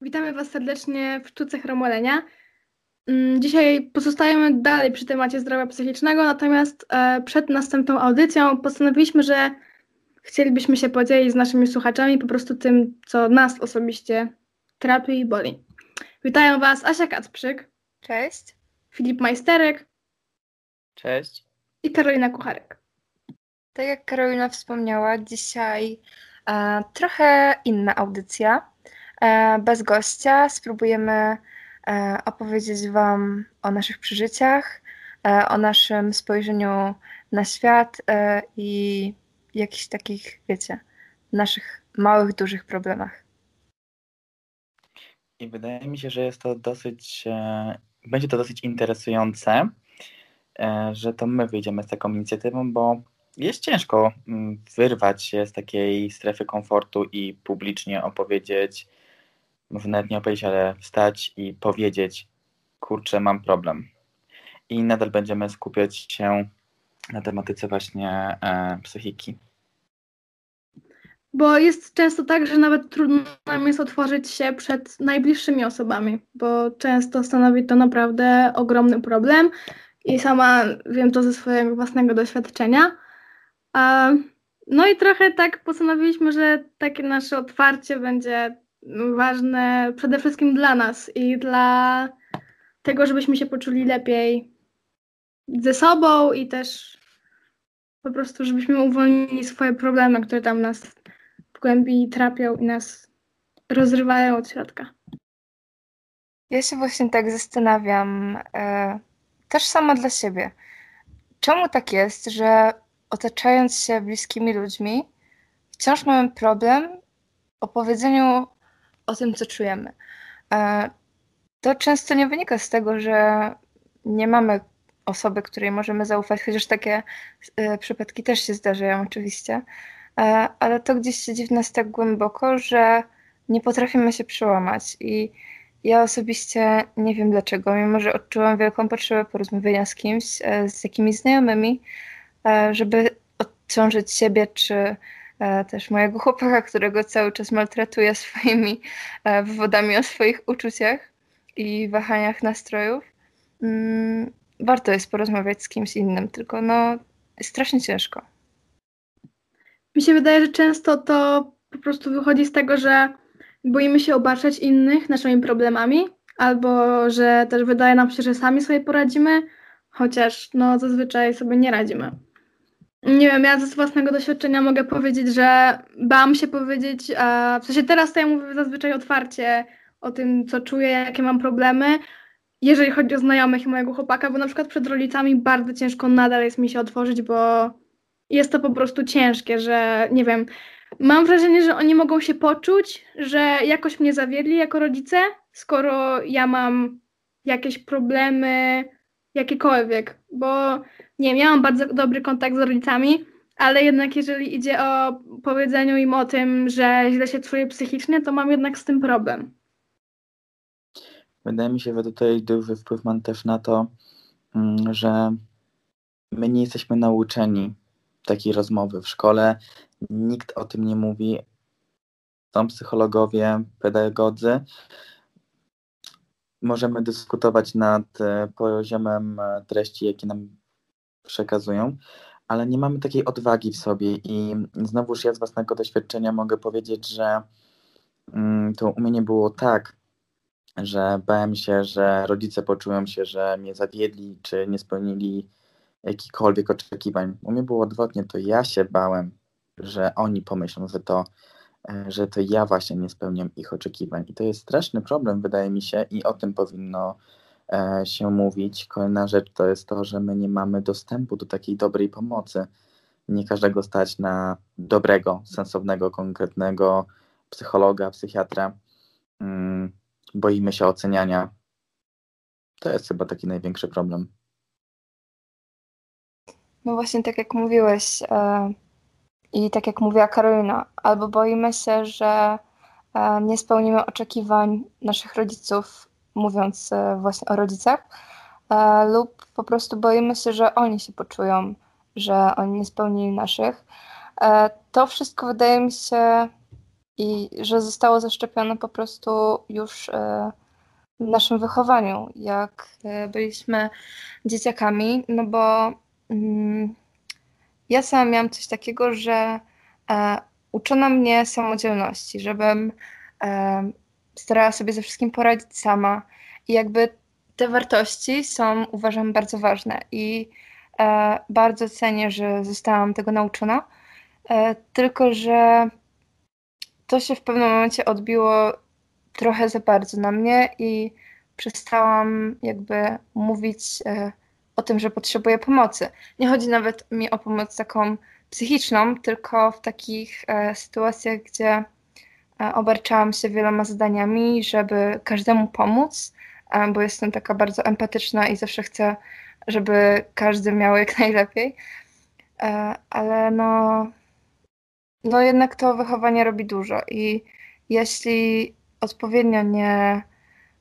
Witamy Was serdecznie w Sztuce Chromolenia. Mm, dzisiaj pozostajemy dalej przy temacie zdrowia psychicznego, natomiast e, przed następną audycją postanowiliśmy, że chcielibyśmy się podzielić z naszymi słuchaczami po prostu tym, co nas osobiście trapi i boli. Witają Was Asia Kacprzyk. Cześć. Filip Majsterek. Cześć. I Karolina Kucharek. Tak jak Karolina wspomniała, dzisiaj e, trochę inna audycja. E, bez gościa spróbujemy e, opowiedzieć Wam o naszych przeżyciach, e, o naszym spojrzeniu na świat i jakichś takich, wiecie, naszych małych, dużych problemach. I wydaje mi się, że jest to dosyć, będzie to dosyć interesujące, że to my wyjdziemy z taką inicjatywą, bo jest ciężko mm, wyrwać się z takiej strefy komfortu i publicznie opowiedzieć, może nawet nie opowiedzieć, ale wstać i powiedzieć, kurczę, mam problem. I nadal będziemy skupiać się na tematyce właśnie e, psychiki. Bo jest często tak, że nawet trudno nam jest otworzyć się przed najbliższymi osobami, bo często stanowi to naprawdę ogromny problem i sama wiem to ze swojego własnego doświadczenia. No i trochę tak postanowiliśmy, że takie nasze otwarcie będzie ważne przede wszystkim dla nas i dla tego, żebyśmy się poczuli lepiej ze sobą i też po prostu, żebyśmy uwolnili swoje problemy, które tam nas w głębi trapią i nas rozrywają od środka. Ja się właśnie tak zastanawiam, e, też sama dla siebie. Czemu tak jest, że otaczając się bliskimi ludźmi, wciąż mamy problem o powiedzeniu o tym, co czujemy. E, to często nie wynika z tego, że nie mamy osoby, której możemy zaufać, chociaż takie e, przypadki też się zdarzają oczywiście, e, ale to gdzieś siedzi w nas tak głęboko, że nie potrafimy się przełamać i ja osobiście nie wiem dlaczego, mimo że odczułam wielką potrzebę porozmawiania z kimś, z jakimiś znajomymi, żeby odciążyć siebie czy też mojego chłopaka, którego cały czas maltretuje swoimi e, wywodami o swoich uczuciach i wahaniach nastrojów. Mm, warto jest porozmawiać z kimś innym, tylko no strasznie ciężko. Mi się wydaje, że często to po prostu wychodzi z tego, że boimy się obarczać innych naszymi problemami, albo że też wydaje nam się, że sami sobie poradzimy, chociaż no zazwyczaj sobie nie radzimy. Nie wiem, ja ze własnego doświadczenia mogę powiedzieć, że bałam się powiedzieć, a w sensie teraz to ja mówię zazwyczaj otwarcie o tym, co czuję, jakie mam problemy, jeżeli chodzi o znajomych i mojego chłopaka, bo na przykład przed rodzicami bardzo ciężko nadal jest mi się otworzyć, bo jest to po prostu ciężkie, że nie wiem, mam wrażenie, że oni mogą się poczuć, że jakoś mnie zawiedli jako rodzice, skoro ja mam jakieś problemy, jakiekolwiek, bo nie mam bardzo dobry kontakt z rodzicami, ale jednak jeżeli idzie o powiedzeniu im o tym, że źle się czuję psychicznie, to mam jednak z tym problem. Wydaje mi się, że tutaj duży wpływ mam też na to, mm, że my nie jesteśmy nauczeni takiej rozmowy w szkole. Nikt o tym nie mówi. Są psychologowie, pedagodzy, możemy dyskutować nad e, poziomem e, treści, jakie nam przekazują, ale nie mamy takiej odwagi w sobie i znowuż ja z własnego doświadczenia mogę powiedzieć, że mm, to u mnie nie było tak, że bałem się, że rodzice poczują się, że mnie zawiedli, czy nie spełnili jakichkolwiek oczekiwań. U mnie było odwrotnie, to ja się bałem, że oni pomyślą, że to E, że to ja właśnie nie spełniam ich oczekiwań. I to jest straszny problem, wydaje mi się, i o tym powinno się mówić. Kolejna rzecz to jest to, że my nie mamy dostępu do takiej dobrej pomocy. Nie każdego stać na dobrego, sensownego, konkretnego psychologa, psychiatra. Mm, boimy się oceniania. To jest chyba taki największy problem. No właśnie, tak jak mówiłeś, e, i tak jak mówiła Karolina, albo boimy się, że e, nie spełnimy oczekiwań naszych rodziców, mówiąc e, właśnie o rodzicach, e, lub po prostu boimy się, że oni się poczują, że oni nie spełnili naszych. To wszystko wydaje mi się i że zostało zaszczepione po prostu już e, w naszym wychowaniu, jak e, byliśmy dzieciakami, no bo mm, ja sama miałam coś takiego, że e, uczono mnie samodzielności, żebym e, starała sobie ze wszystkim poradzić sama. I jakby te wartości są uważam bardzo ważne. I e, bardzo cenię, że zostałam tego nauczona, e, tylko że to się w pewnym momencie odbiło trochę za bardzo na mnie i przestałam jakby mówić e, o tym, że potrzebuję pomocy. Nie chodzi nawet mi o pomoc taką psychiczną, tylko w takich e, sytuacjach, gdzie obarczałam się wieloma zadaniami, żeby każdemu pomóc, e, bo jestem taka bardzo empatyczna i zawsze chcę, żeby każdy miał jak najlepiej. E, ale no, no jednak to wychowanie robi dużo i jeśli odpowiednio nie,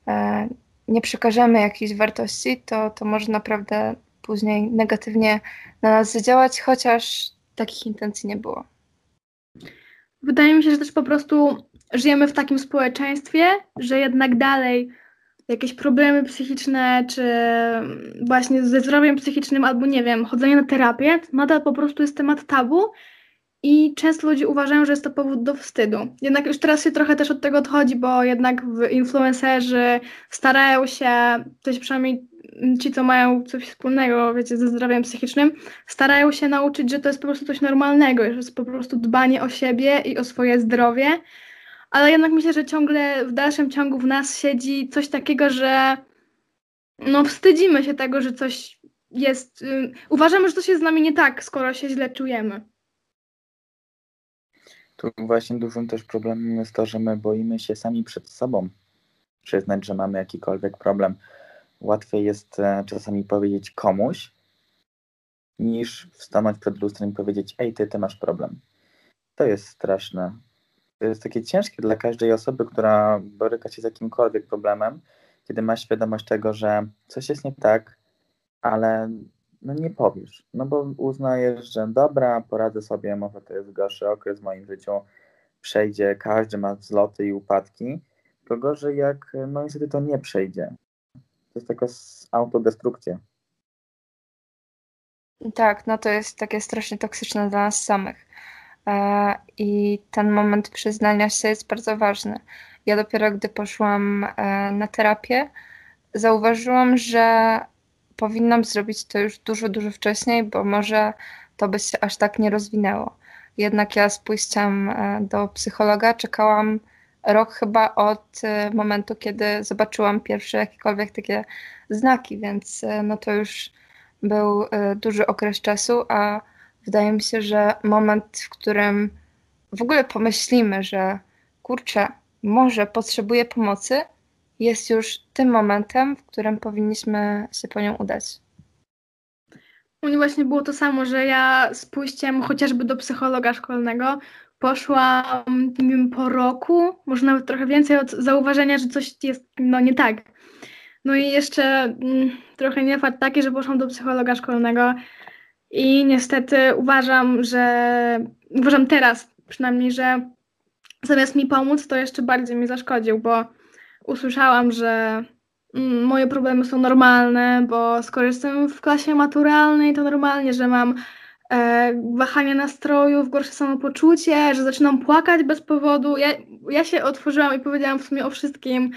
e, nie przekażemy jakiejś wartości, to, to może naprawdę później negatywnie na nas zadziałać, chociaż takich intencji nie było. Wydaje mi się, że też po prostu żyjemy w takim społeczeństwie, że jednak dalej jakieś problemy psychiczne, czy właśnie ze zdrowiem psychicznym, albo nie wiem, chodzenie na terapię, nadal po prostu jest temat tabu i często ludzie uważają, że jest to powód do wstydu. Jednak już teraz się trochę też od tego odchodzi, bo jednak influencerzy starają się, się przynajmniej ci, co mają coś wspólnego, wiecie, ze zdrowiem psychicznym, starają się nauczyć, że to jest po prostu coś normalnego, że jest po prostu dbanie o siebie i o swoje zdrowie, ale jednak myślę, że ciągle w dalszym ciągu w nas siedzi coś takiego, że no wstydzimy się tego, że coś jest, y, uważamy, że coś jest z nami nie tak, skoro się źle czujemy. Tu właśnie dużym też problemem jest to, że my boimy się sami przed sobą przyznać, że mamy jakikolwiek problem. Łatwiej jest e, czasami powiedzieć komuś, niż stanąć przed lustrem i powiedzieć: Ej, ty, ty masz problem. To jest straszne. To jest takie ciężkie dla każdej osoby, która boryka się z jakimkolwiek problemem, kiedy ma świadomość tego, że coś jest nie tak, ale no nie powiesz, no bo uznajesz, że dobra, poradzę sobie, może to jest gorszy okres w moim życiu, przejdzie, każdy ma wzloty i upadki, to gorzej jak, no niestety to nie przejdzie. Jest taka autodestrukcja. Tak, no to jest takie strasznie toksyczne dla nas samych. E, I ten moment przyznania się jest bardzo ważny. Ja dopiero gdy poszłam e, na terapię, zauważyłam, że powinnam zrobić to już dużo, dużo wcześniej, bo może to by się aż tak nie rozwinęło. Jednak ja z pójściem e, do psychologa czekałam rok chyba od e, momentu, kiedy zobaczyłam pierwsze jakiekolwiek takie znaki, więc e, no to już był duży okres czasu, a wydaje mi się, że moment, w którym w ogóle pomyślimy, że kurczę, może potrzebuję pomocy, jest już tym momentem, w którym powinniśmy się po nią udać. U mnie właśnie było to samo, że ja z pójściem chociażby do psychologa szkolnego poszłam po roku, może nawet trochę więcej od zauważenia, że coś jest no, nie tak. No i jeszcze mm, trochę nie fakt taki, że poszłam do psychologa szkolnego i niestety uważam, że uważam teraz przynajmniej, że zamiast mi pomóc, to jeszcze bardziej mi zaszkodził, bo usłyszałam, że mm, moje problemy są normalne, bo skoro jestem w klasie maturalnej, to normalnie, że mam e, wahanie nastrojów, gorsze samopoczucie, że zaczynam płakać bez powodu. Ja, ja się otworzyłam i powiedziałam w sumie o wszystkim,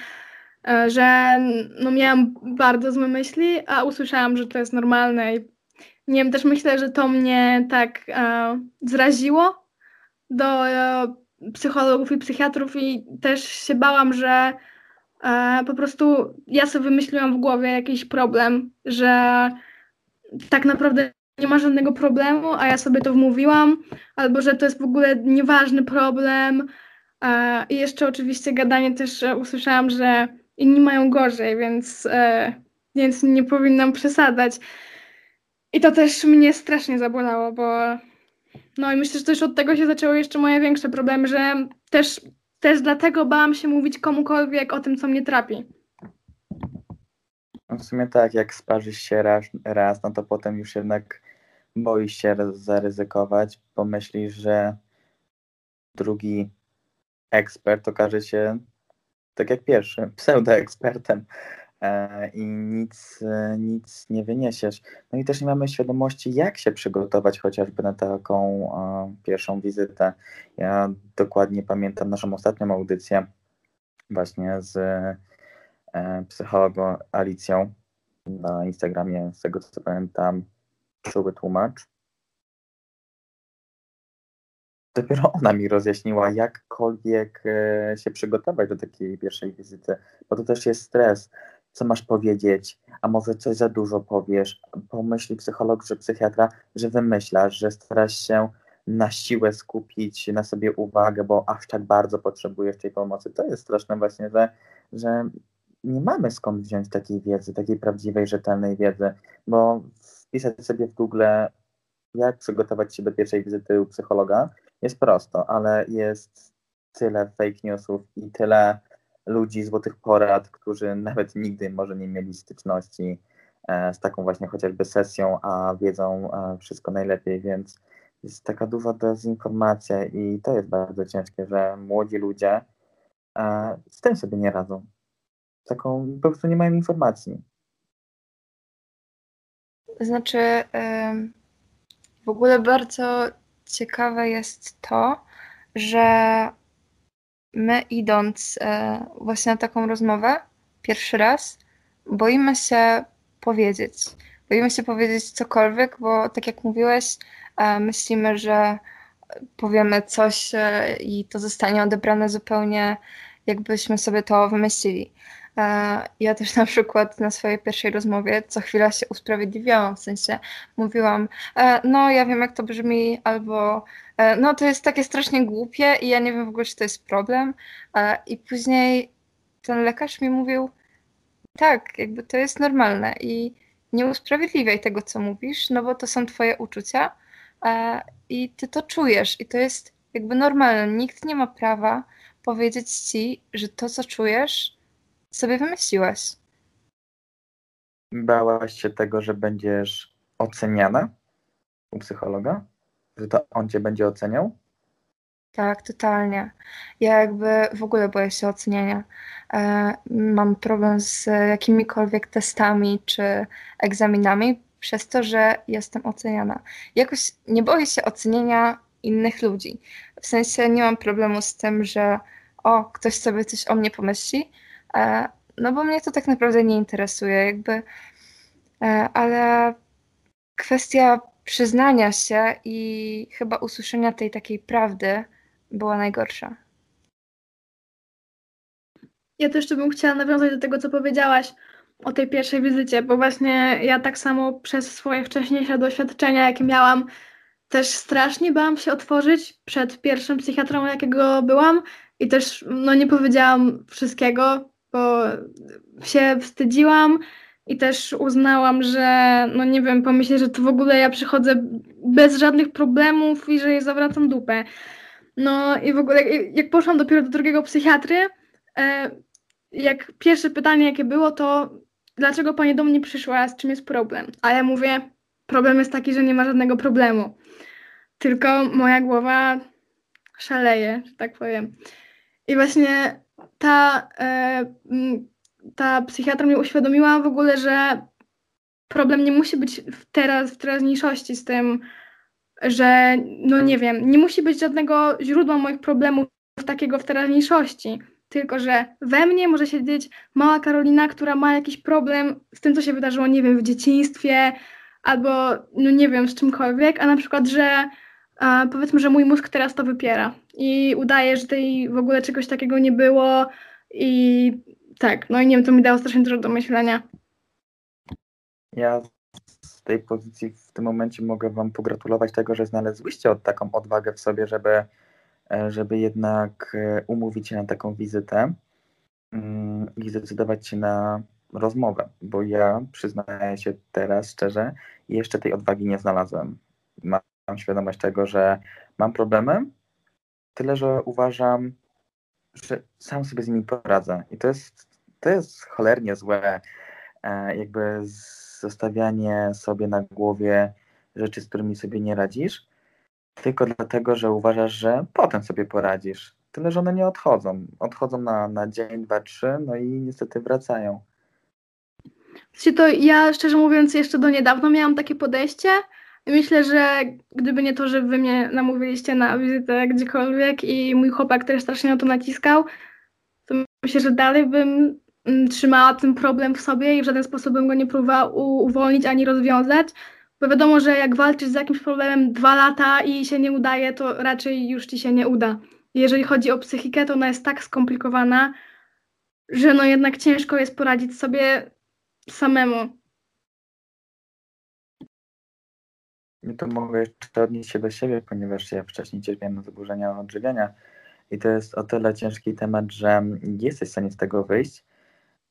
e, że no, miałam bardzo złe myśli, a usłyszałam, że to jest normalne. I nie wiem, też myślę, że to mnie tak e, zraziło do e, psychologów i psychiatrów i też się bałam, że E, po prostu ja sobie wymyśliłam w głowie jakiś problem, że tak naprawdę nie ma żadnego problemu, a ja sobie to wmówiłam, albo że to jest w ogóle nieważny problem. E, I jeszcze oczywiście gadanie też usłyszałam, że inni mają gorzej, więc, e, więc nie powinnam przesadzać. I to też mnie strasznie zabolało, bo no i myślę, że też od tego się zaczęły jeszcze moje większe problemy, że też też dlatego bałam się mówić komukolwiek o tym, co mnie trapi. No w sumie tak, jak sparzysz się raz, raz, no to potem już jednak boisz się zaryzykować, pomyślisz, że drugi ekspert okaże się tak jak pierwszy, pseudoekspertem e, i nic, e, nic nie wyniesiesz. No i też nie mamy świadomości, jak się przygotować chociażby na taką e, pierwszą wizytę. Ja dokładnie pamiętam naszą ostatnią audycję właśnie z psychologą Alicją na Instagramie, z tego co pamiętam, czuły tłumacz dopiero ona mi rozjaśniła, jakkolwiek e, się przygotować do takiej pierwszej wizyty, bo to też jest stres. Co masz powiedzieć, a może coś za dużo powiesz. Pomyśli psycholog czy psychiatra, że wymyślasz, że starasz się na siłę skupić na sobie uwagę, bo aż tak bardzo potrzebujesz tej pomocy. To jest straszne właśnie, że, że nie mamy skąd wziąć takiej wiedzy, takiej prawdziwej, rzetelnej wiedzy, bo wpisać sobie w Google, jak przygotować się do pierwszej wizyty u psychologa, jest prosto, ale jest tyle fake newsów i tyle ludzi, złotych porad, którzy nawet nigdy może nie mieli styczności e, z taką właśnie chociażby sesją, a wiedzą e, wszystko najlepiej, więc jest taka duża dezinformacja i to jest bardzo ciężkie, że młodzi ludzie e, z tym sobie nie radzą. Taką po prostu nie mają informacji. Znaczy, w ogóle bardzo ciekawe jest to, że my idąc e, właśnie na taką rozmowę pierwszy raz, boimy się powiedzieć. Boimy się powiedzieć cokolwiek, bo tak jak mówiłeś, e, myślimy, że powiemy coś e, i to zostanie odebrane zupełnie jakbyśmy sobie to wymyślili. E, ja też na przykład na swojej pierwszej rozmowie co chwila się usprawiedliwiałam, w sensie mówiłam, e, no ja wiem jak to brzmi, albo e, no to jest takie strasznie głupie i ja nie wiem w ogóle, czy to jest problem. I później ten lekarz mi mówił, tak, jakby to jest normalne i nie usprawiedliwiaj tego, co mówisz, no bo to są twoje uczucia i ty to czujesz i to jest jakby normalne. Nikt nie ma prawa powiedzieć ci, że to, co czujesz, sobie wymyśliłaś? Bałaś się tego, że będziesz oceniana u psychologa? Że to on cię będzie oceniał? Tak, totalnie. Ja jakby w ogóle boję się oceniania. E, mam problem z jakimikolwiek testami czy egzaminami przez to, że jestem oceniana. Jakoś nie boję się oceniania innych ludzi. W sensie nie mam problemu z tym, że o, ktoś sobie coś o mnie pomyśli, no bo mnie to tak naprawdę nie interesuje, jakby, e, ale kwestia przyznania się i chyba usłyszenia tej takiej prawdy była najgorsza. Ja też bym chciała nawiązać do tego, co powiedziałaś o tej pierwszej wizycie, bo właśnie ja tak samo przez swoje wcześniejsze doświadczenia, jakie miałam, też strasznie bałam się otworzyć przed pierwszym psychiatrą, jakiego byłam i też no, nie powiedziałam wszystkiego, bo się wstydziłam i też uznałam, że no nie wiem, pomyślę, że to w ogóle ja przychodzę bez żadnych problemów i że jej zawracam dupę. No i w ogóle jak, jak poszłam dopiero do drugiego psychiatry, e, jak pierwsze pytanie jakie było, to dlaczego pani do mnie przyszła, z czym jest problem? A ja mówię, problem jest taki, że nie ma żadnego problemu. Tylko moja głowa szaleje, że tak powiem. I właśnie ta, e, ta psychiatra mnie uświadomiła w ogóle, że problem nie musi być w teraz, w teraźniejszości z tym, że no nie wiem, nie musi być żadnego źródła moich problemów takiego w teraźniejszości, tylko że we mnie może siedzieć mała Karolina, która ma jakiś problem z tym, co się wydarzyło, nie wiem, w dzieciństwie, albo no nie wiem, z czymkolwiek, a na przykład, że powiedzmy, że mój mózg teraz to wypiera i udaje, że tej w ogóle czegoś takiego nie było i tak, no i nie wiem, to mi dało strasznie dużo do myślenia. Ja z tej pozycji w tym momencie mogę Wam pogratulować tego, że znalazłyście taką odwagę w sobie, żeby, e, żeby jednak e, umówić się na taką wizytę mm, i zdecydować się na rozmowę, bo ja przyznaję się teraz szczerze, jeszcze tej odwagi nie znalazłem. Mam mam świadomość tego, że mam problemy, tyle że uważam, że sam sobie z nimi poradzę. I to jest, to jest cholernie złe, e, jakby zostawianie sobie na głowie rzeczy, z którymi sobie nie radzisz, tylko dlatego, że uważasz, że potem sobie poradzisz. Tyle, że one nie odchodzą. Odchodzą na, na dzień, dwa, trzy, no i niestety wracają. To ja szczerze mówiąc jeszcze do niedawna miałam takie podejście. Myślę, że gdyby nie to, że wy mnie namówiliście na wizytę gdziekolwiek i mój chłopak też strasznie na to naciskał, to myślę, że dalej bym mm, trzymała ten problem w sobie i w żaden sposób bym go nie próbowała uwolnić ani rozwiązać, bo wiadomo, że jak walczysz z jakimś problemem dwa lata i się nie udaje, to raczej już ci się nie uda. Jeżeli chodzi o psychikę, to ona jest tak skomplikowana, że no jednak ciężko jest poradzić sobie samemu. I to mogę jeszcze odnieść się do siebie, ponieważ ja wcześniej cierpiałem na zaburzenia odżywiania. I to jest o tyle ciężki temat, że jesteś w stanie z tego wyjść,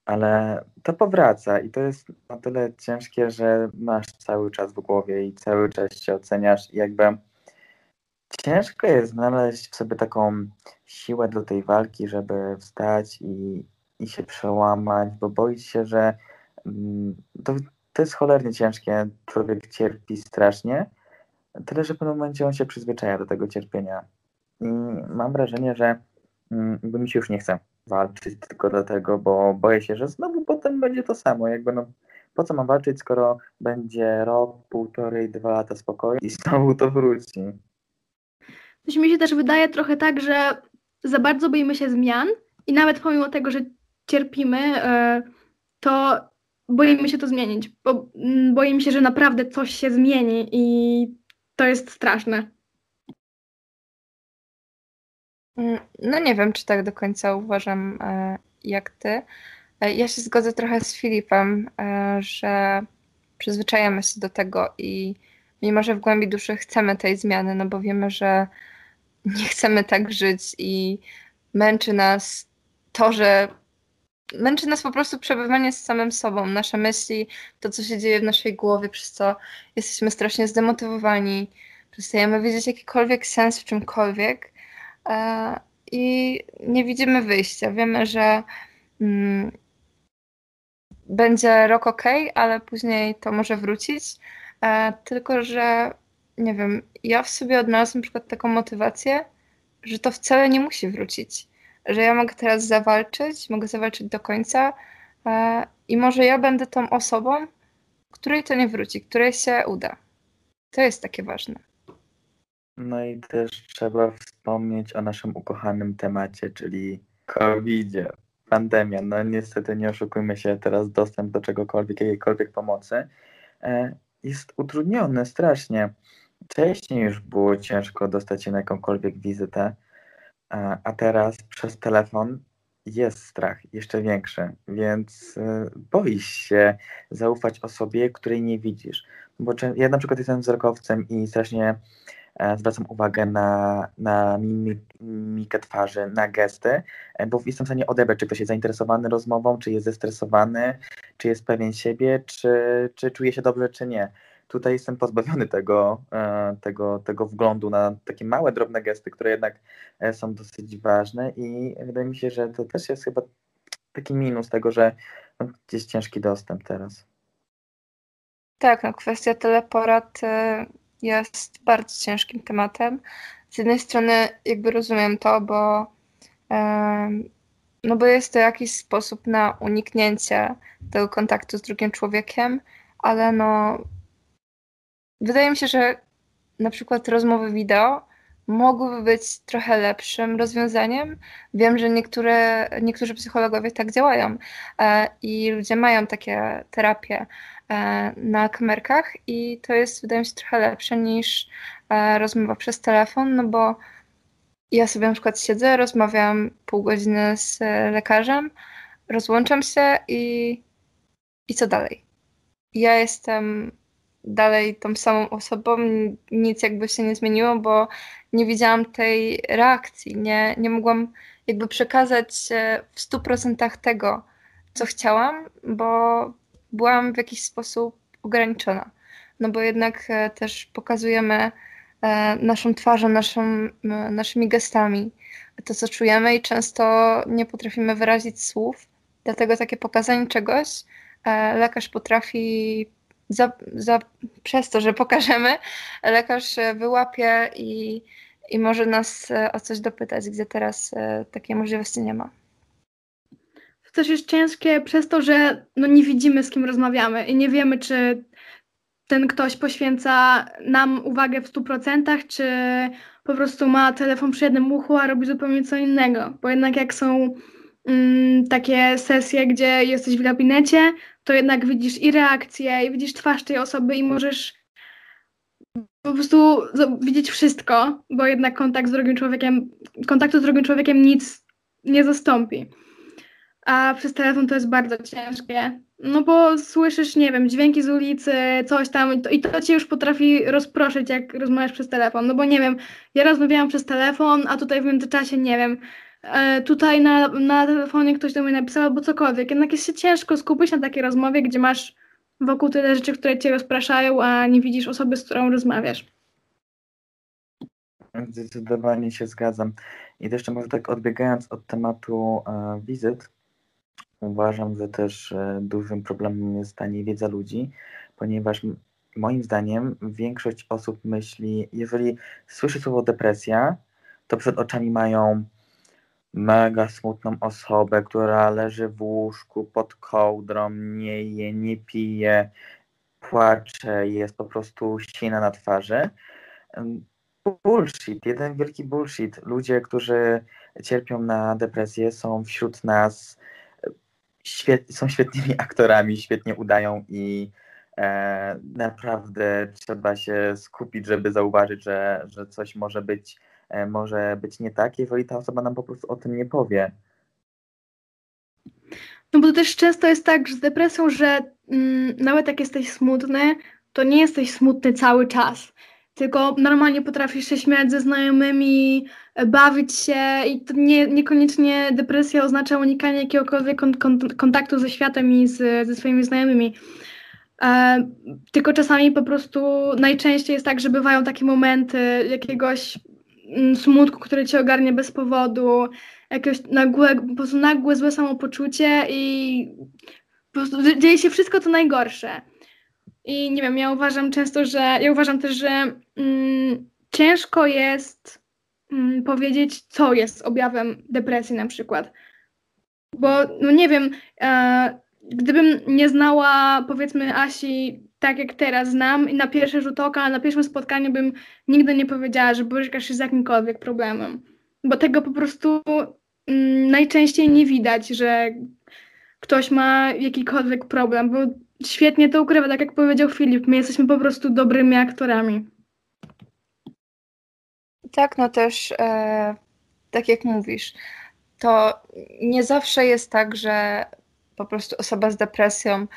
ale to powraca. I to jest o tyle ciężkie, że masz cały czas w głowie i cały czas się oceniasz. I jakby ciężko jest znaleźć w sobie taką siłę do tej walki, żeby wstać i, i się przełamać, bo boisz się, że mm, to, to jest cholernie ciężkie, człowiek cierpi strasznie, tyle, że w pewnym momencie on się przyzwyczaja do tego cierpienia. I mam wrażenie, że mm, jakby mi się już nie chce walczyć tylko dlatego, bo boję się, że znowu potem będzie to samo. Jakby no, po co mam walczyć, skoro będzie rok, półtorej, dwa lata spokoju i znowu to wróci. Coś mi się też wydaje trochę tak, że za bardzo boimy się zmian i nawet pomimo tego, że cierpimy, e, to boimy się to zmienić. Bo mm, boimy się, że naprawdę coś się zmieni i to jest straszne. Mm, no nie wiem, czy tak do końca uważam e, jak ty. E, ja się zgodzę trochę z Filipem, e, że przyzwyczajamy się do tego i mimo, że w głębi duszy chcemy tej zmiany, no bo wiemy, że nie chcemy tak żyć i męczy nas to, że męczy nas po prostu przebywanie z samym sobą, nasze myśli, to co się dzieje w naszej głowie, przez co jesteśmy strasznie zdemotywowani, przestajemy widzieć jakikolwiek sens w czymkolwiek e, i nie widzimy wyjścia. Wiemy, że mm, będzie rok ok, ale później to może wrócić, e, tylko że nie wiem, ja w sobie odnalazłam na przykład taką motywację, że to wcale nie musi wrócić że ja mogę teraz zawalczyć, mogę zawalczyć do końca e, i może ja będę tą osobą, której to nie wróci, której się uda. To jest takie ważne. No i też trzeba wspomnieć o naszym ukochanym temacie, czyli covid -zie. Pandemia. No niestety nie oszukujmy się, teraz dostęp do czegokolwiek, jakiejkolwiek pomocy e, jest utrudniony strasznie. Wcześniej już było ciężko dostać się na jakąkolwiek wizytę, a teraz przez telefon jest strach jeszcze większy, więc y, boisz się zaufać osobie, której nie widzisz. Bo ja na przykład jestem wzrokowcem i strasznie e, zwracam uwagę na, na mimikę twarzy, na gesty, e, bo jestem w stanie odebrać, czy ktoś jest zainteresowany rozmową, czy jest zestresowany, czy jest pewien siebie, czy, czy czuje się dobrze, czy nie. Tutaj jestem pozbawiony tego, e, tego, tego wglądu na takie małe, drobne gesty, które jednak e, są dosyć ważne i wydaje mi się, że to też jest chyba taki minus tego, że no, gdzieś ciężki dostęp teraz. Tak, no kwestia teleporad e, jest bardzo ciężkim tematem. Z jednej strony jakby rozumiem to, bo no bo jest to jakiś sposób na uniknięcie tego kontaktu z drugim człowiekiem, ale no wydaje mi się, że na przykład rozmowy wideo mogłyby być trochę lepszym rozwiązaniem. Wiem, że niektóre, niektórzy psychologowie tak działają e, i ludzie mają takie terapie e, na kamerkach i to jest, wydaje mi się, trochę lepsze niż e, rozmowa przez telefon, no bo ja sobie na przykład siedzę, rozmawiam pół godziny z lekarzem, rozłączam się i, i co dalej? Ja jestem dalej tą samą osobą, nic jakby się nie zmieniło, bo nie widziałam tej reakcji, nie, nie mogłam jakby przekazać w 100% tego, co chciałam, bo byłam w jakiś sposób ograniczona. No bo jednak e, też pokazujemy e, naszą twarzą, naszą, naszymi gestami to, co czujemy i często nie potrafimy wyrazić słów, dlatego takie pokazanie czegoś e, lekarz potrafi za, za, przez to, że pokażemy, lekarz wyłapie i, i może nas e, o coś dopytać, gdzie teraz e, takiej możliwości nie ma. To też jest ciężkie przez to, że no nie widzimy, z kim rozmawiamy i nie wiemy, czy ten ktoś poświęca nam uwagę w 100%, czy po prostu ma telefon przy jednym uchu, a robi zupełnie co innego. Bo jednak jak są mm, takie sesje, gdzie jesteś w gabinecie, to jednak widzisz i reakcję, i widzisz twarz tej osoby i możesz po prostu widzieć wszystko, bo jednak kontakt z drugim człowiekiem, kontaktu z drugim człowiekiem nic nie zastąpi. A przez telefon to jest bardzo ciężkie. No bo słyszysz, nie wiem, dźwięki z ulicy, coś tam i to, i to cię już potrafi rozproszyć, jak rozmawiasz przez telefon. No bo nie wiem, ja rozmawiałam przez telefon, a tutaj w międzyczasie, nie wiem, tutaj na, na telefonie ktoś do mnie napisał albo cokolwiek. Jednak jest się ciężko skupić na takiej rozmowie, gdzie masz wokół tyle rzeczy, które cię rozpraszają, a nie widzisz osoby, z którą rozmawiasz. Zdecydowanie się zgadzam. I jeszcze może tak odbiegając od tematu e, wizyt, uważam, że też e, dużym problemem jest ta niewiedza ludzi, ponieważ moim zdaniem większość osób myśli, jeżeli słyszy słowo depresja, to przed oczami mają mega smutną osobę, która leży w łóżku pod kołdrą, nie je, nie pije, płacze, jest po prostu ścina na twarzy. Bullshit, jeden wielki bullshit. Ludzie, którzy cierpią na depresję, są wśród nas, świet, są świetnymi aktorami, świetnie udają i e, naprawdę trzeba się skupić, żeby zauważyć, że, że coś może być może być nie tak, jeżeli ta osoba nam po prostu o tym nie powie. No bo to też często jest tak z depresją, że mm, nawet jak jesteś smutny, to nie jesteś smutny cały czas. Tylko normalnie potrafisz się śmiać ze znajomymi, e, bawić się i to nie, niekoniecznie depresja oznacza unikanie jakiegokolwiek kon, kon, kontaktu ze światem i z, ze swoimi znajomymi. E, tylko czasami po prostu najczęściej jest tak, że bywają takie momenty jakiegoś smutku, który cię ogarnie bez powodu, jakieś nagłe, po prostu nagłe złe samopoczucie i po prostu dzieje się wszystko to najgorsze. I nie wiem, ja uważam często, że ja uważam też, że mm, ciężko jest mm, powiedzieć, co jest objawem depresji na przykład. Bo no nie wiem, e, gdybym nie znała powiedzmy Asi tak jak teraz znam i na pierwszy rzut oka, na pierwszym spotkaniu bym nigdy nie powiedziała, że borykasz się z jakimkolwiek problemem. Bo tego po prostu mm, najczęściej nie widać, że ktoś ma jakikolwiek problem, bo świetnie to ukrywa, tak jak powiedział Filip, my jesteśmy po prostu dobrymi aktorami. Tak, no też e, tak jak mówisz, to nie zawsze jest tak, że po prostu osoba z depresją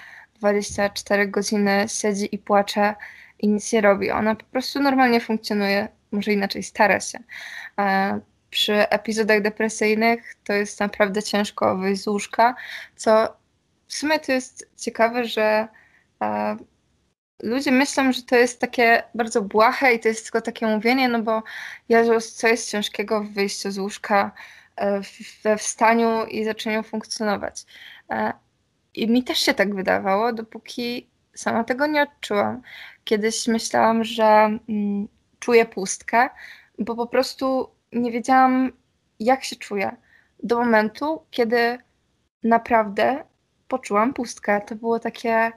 24 godziny siedzi i płacze i nic nie robi. Ona po prostu normalnie funkcjonuje, może inaczej stara się. E, przy epizodach depresyjnych to jest naprawdę ciężko wyjść z łóżka, co w sumie to jest ciekawe, że e, ludzie myślą, że to jest takie bardzo błahe i to jest tylko takie mówienie, no bo Jezus, co jest ciężkiego w wyjściu z łóżka, e, we wstaniu i zaczęciu funkcjonować. I mi też się tak wydawało, dopóki sama tego nie odczułam. Kiedyś myślałam, że mm, czuję pustkę, bo po prostu nie wiedziałam, jak się czuję. Do momentu, kiedy naprawdę poczułam pustkę. To było takie.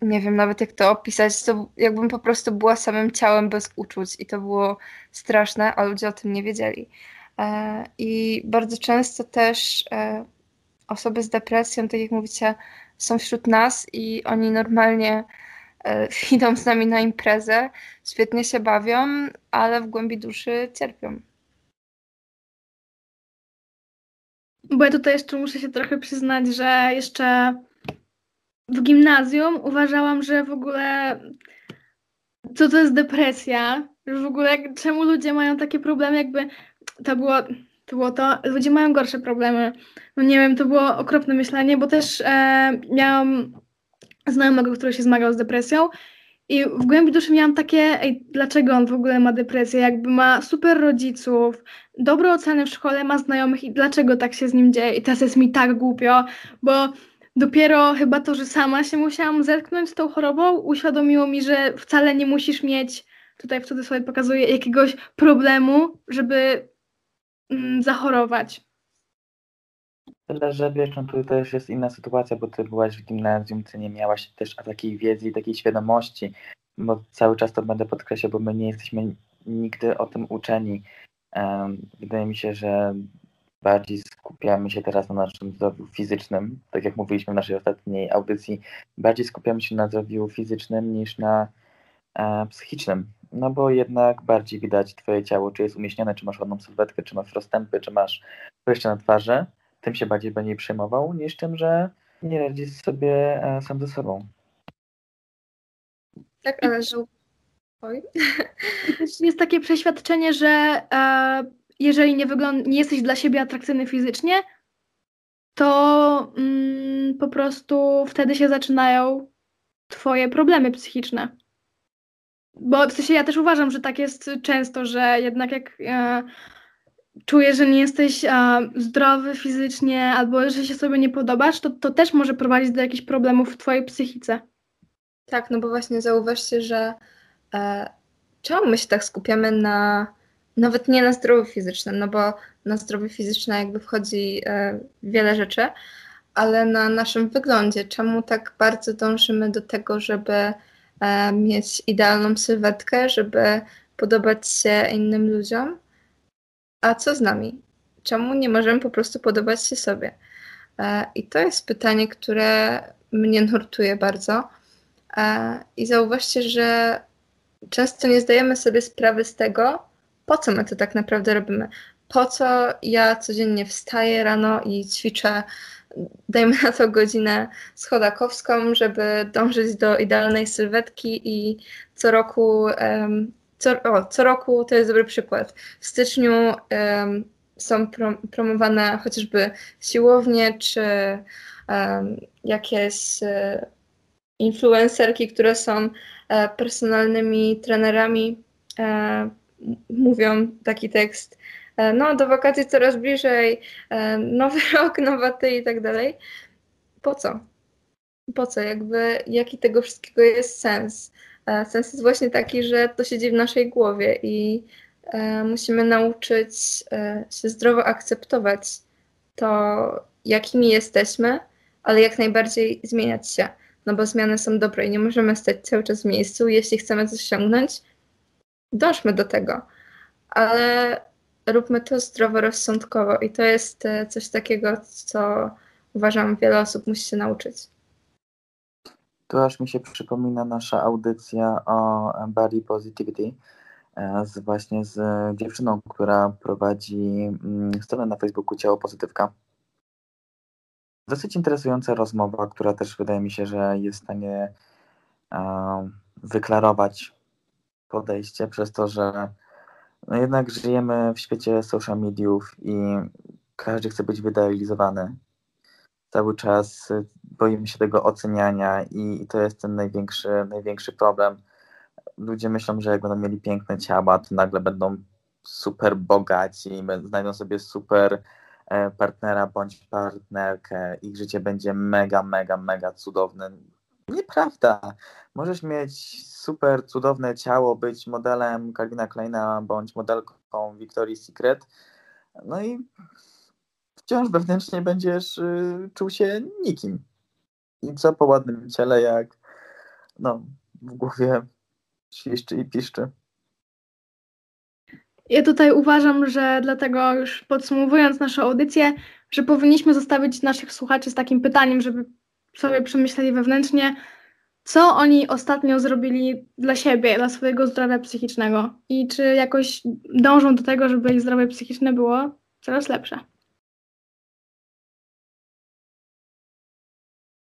Nie wiem nawet jak to opisać, to jakbym po prostu była samym ciałem bez uczuć i to było straszne, a ludzie o tym nie wiedzieli. E, I bardzo często też e, osoby z depresją, tak jak mówicie, są wśród nas i oni normalnie e, idą z nami na imprezę, świetnie się bawią, ale w głębi duszy cierpią. Bo ja tutaj jeszcze muszę się trochę przyznać, że jeszcze w gimnazjum uważałam, że w ogóle co to jest depresja, że w ogóle czemu ludzie mają takie problemy, jakby to było to było to, ludzie mają gorsze problemy. No nie wiem, to było okropne myślenie, bo też e, miałam znajomego, który się zmagał z depresją i w głębi duszy miałam takie, ej, dlaczego on w ogóle ma depresję, jakby ma super rodziców, dobre oceny w szkole, ma znajomych i dlaczego tak się z nim dzieje? I teraz jest mi tak głupio, bo dopiero chyba to, że sama się musiałam zetknąć z tą chorobą, uświadomiło mi, że wcale nie musisz mieć tutaj w cudzysłowie pokazuję, jakiegoś problemu, żeby zachorować. Tyle, że wiesz, no tu też jest inna sytuacja, bo ty byłaś w gimnazjum, ty nie miałaś też takiej wiedzy i takiej świadomości, bo cały czas to będę podkreślał, bo my nie jesteśmy nigdy o tym uczeni. Wydaje mi się, że bardziej skupiamy się teraz na naszym zdrowiu fizycznym, tak jak mówiliśmy w naszej ostatniej audycji, bardziej skupiamy się na zdrowiu fizycznym niż na e, psychicznym. No bo jednak bardziej widać twoje ciało, czy jest umieśnione, czy masz ładną sylwetkę, czy masz rozstępy, czy masz jeszcze na twarzy. Tym się bardziej będzie przejmował, niż tym, że nie radzisz sobie e, sam ze sobą. Tak, ale że... Oj. Jest takie przeświadczenie, że e, jeżeli nie, wygląd- nie jesteś dla siebie atrakcyjny fizycznie, to mm, po prostu wtedy się zaczynają twoje problemy psychiczne. Bo w sensie ja też uważam, że tak jest często, że jednak jak e, czujesz, że nie jesteś e, zdrowy fizycznie albo że się sobie nie podobasz, to, to też może prowadzić do jakichś problemów w twojej psychice. Tak, no bo właśnie zauważcie, że e, czemu my się tak skupiamy na nawet nie na zdrowiu fizycznym, no bo na zdrowie fizyczne jakby wchodzi e, wiele rzeczy, ale na naszym wyglądzie. Czemu tak bardzo dążymy do tego, żeby mieć idealną sylwetkę, żeby podobać się innym ludziom? A co z nami? Czemu nie możemy po prostu podobać się sobie? E, I to jest pytanie, które mnie nurtuje bardzo. E, I zauważcie, że często nie zdajemy sobie sprawy z tego, po co my to tak naprawdę robimy? Po co ja codziennie wstaję rano i ćwiczę, dajmy na to godzinę schodakowską, żeby dążyć do idealnej sylwetki i co roku, um, co, o, co roku to jest dobry przykład. W styczniu um, są prom promowane chociażby siłownie czy um, jakieś uh, influencerki, które są uh, personalnymi trenerami. Uh, mówią taki tekst, e, no do wakacji coraz bliżej, e, nowy rok, nowa ty i tak dalej. Po co? Po co? Jakby, jaki tego wszystkiego jest sens? E, sens jest właśnie taki, że to siedzi w naszej głowie i musimy nauczyć się zdrowo akceptować to, jakimi jesteśmy, ale jak najbardziej zmieniać się. No bo zmiany są dobre i nie możemy stać cały czas w miejscu. Jeśli chcemy coś osiągnąć, dążmy do tego, ale róbmy to zdroworozsądkowo i to jest e, coś takiego, co uważam wiele osób musi się nauczyć. Tu aż mi się przypomina nasza audycja o body positivity e, z, właśnie z dziewczyną, która prowadzi mm, stronę na Facebooku Ciało Pozytywka. Dosyć interesująca rozmowa, która też wydaje mi się, że jest w stanie e, wyklarować podejście przez to, że no jednak żyjemy w świecie social mediów i każdy chce być wyidealizowany. Cały czas boimy się tego oceniania i, to jest ten największy, największy problem. Ludzie myślą, że jak będą mieli piękne ciała, to nagle będą super bogaci, znajdą sobie super e, partnera bądź partnerkę, ich życie będzie mega, mega, mega cudowne. Nieprawda. Możesz mieć super cudowne ciało, być modelem Calvina Kleina bądź modelką Victoria's Secret. No i wciąż wewnętrznie będziesz y, czuł się nikim. I co po ładnym ciele, jak no, w głowie świszczy i piszczy. Ja tutaj uważam, że dlatego już podsumowując naszą audycję, że powinniśmy zostawić naszych słuchaczy z takim pytaniem, żeby sobie przemyśleli wewnętrznie, co oni ostatnio zrobili dla siebie, dla swojego zdrowia psychicznego i czy jakoś dążą do tego, żeby ich zdrowie psychiczne było coraz lepsze.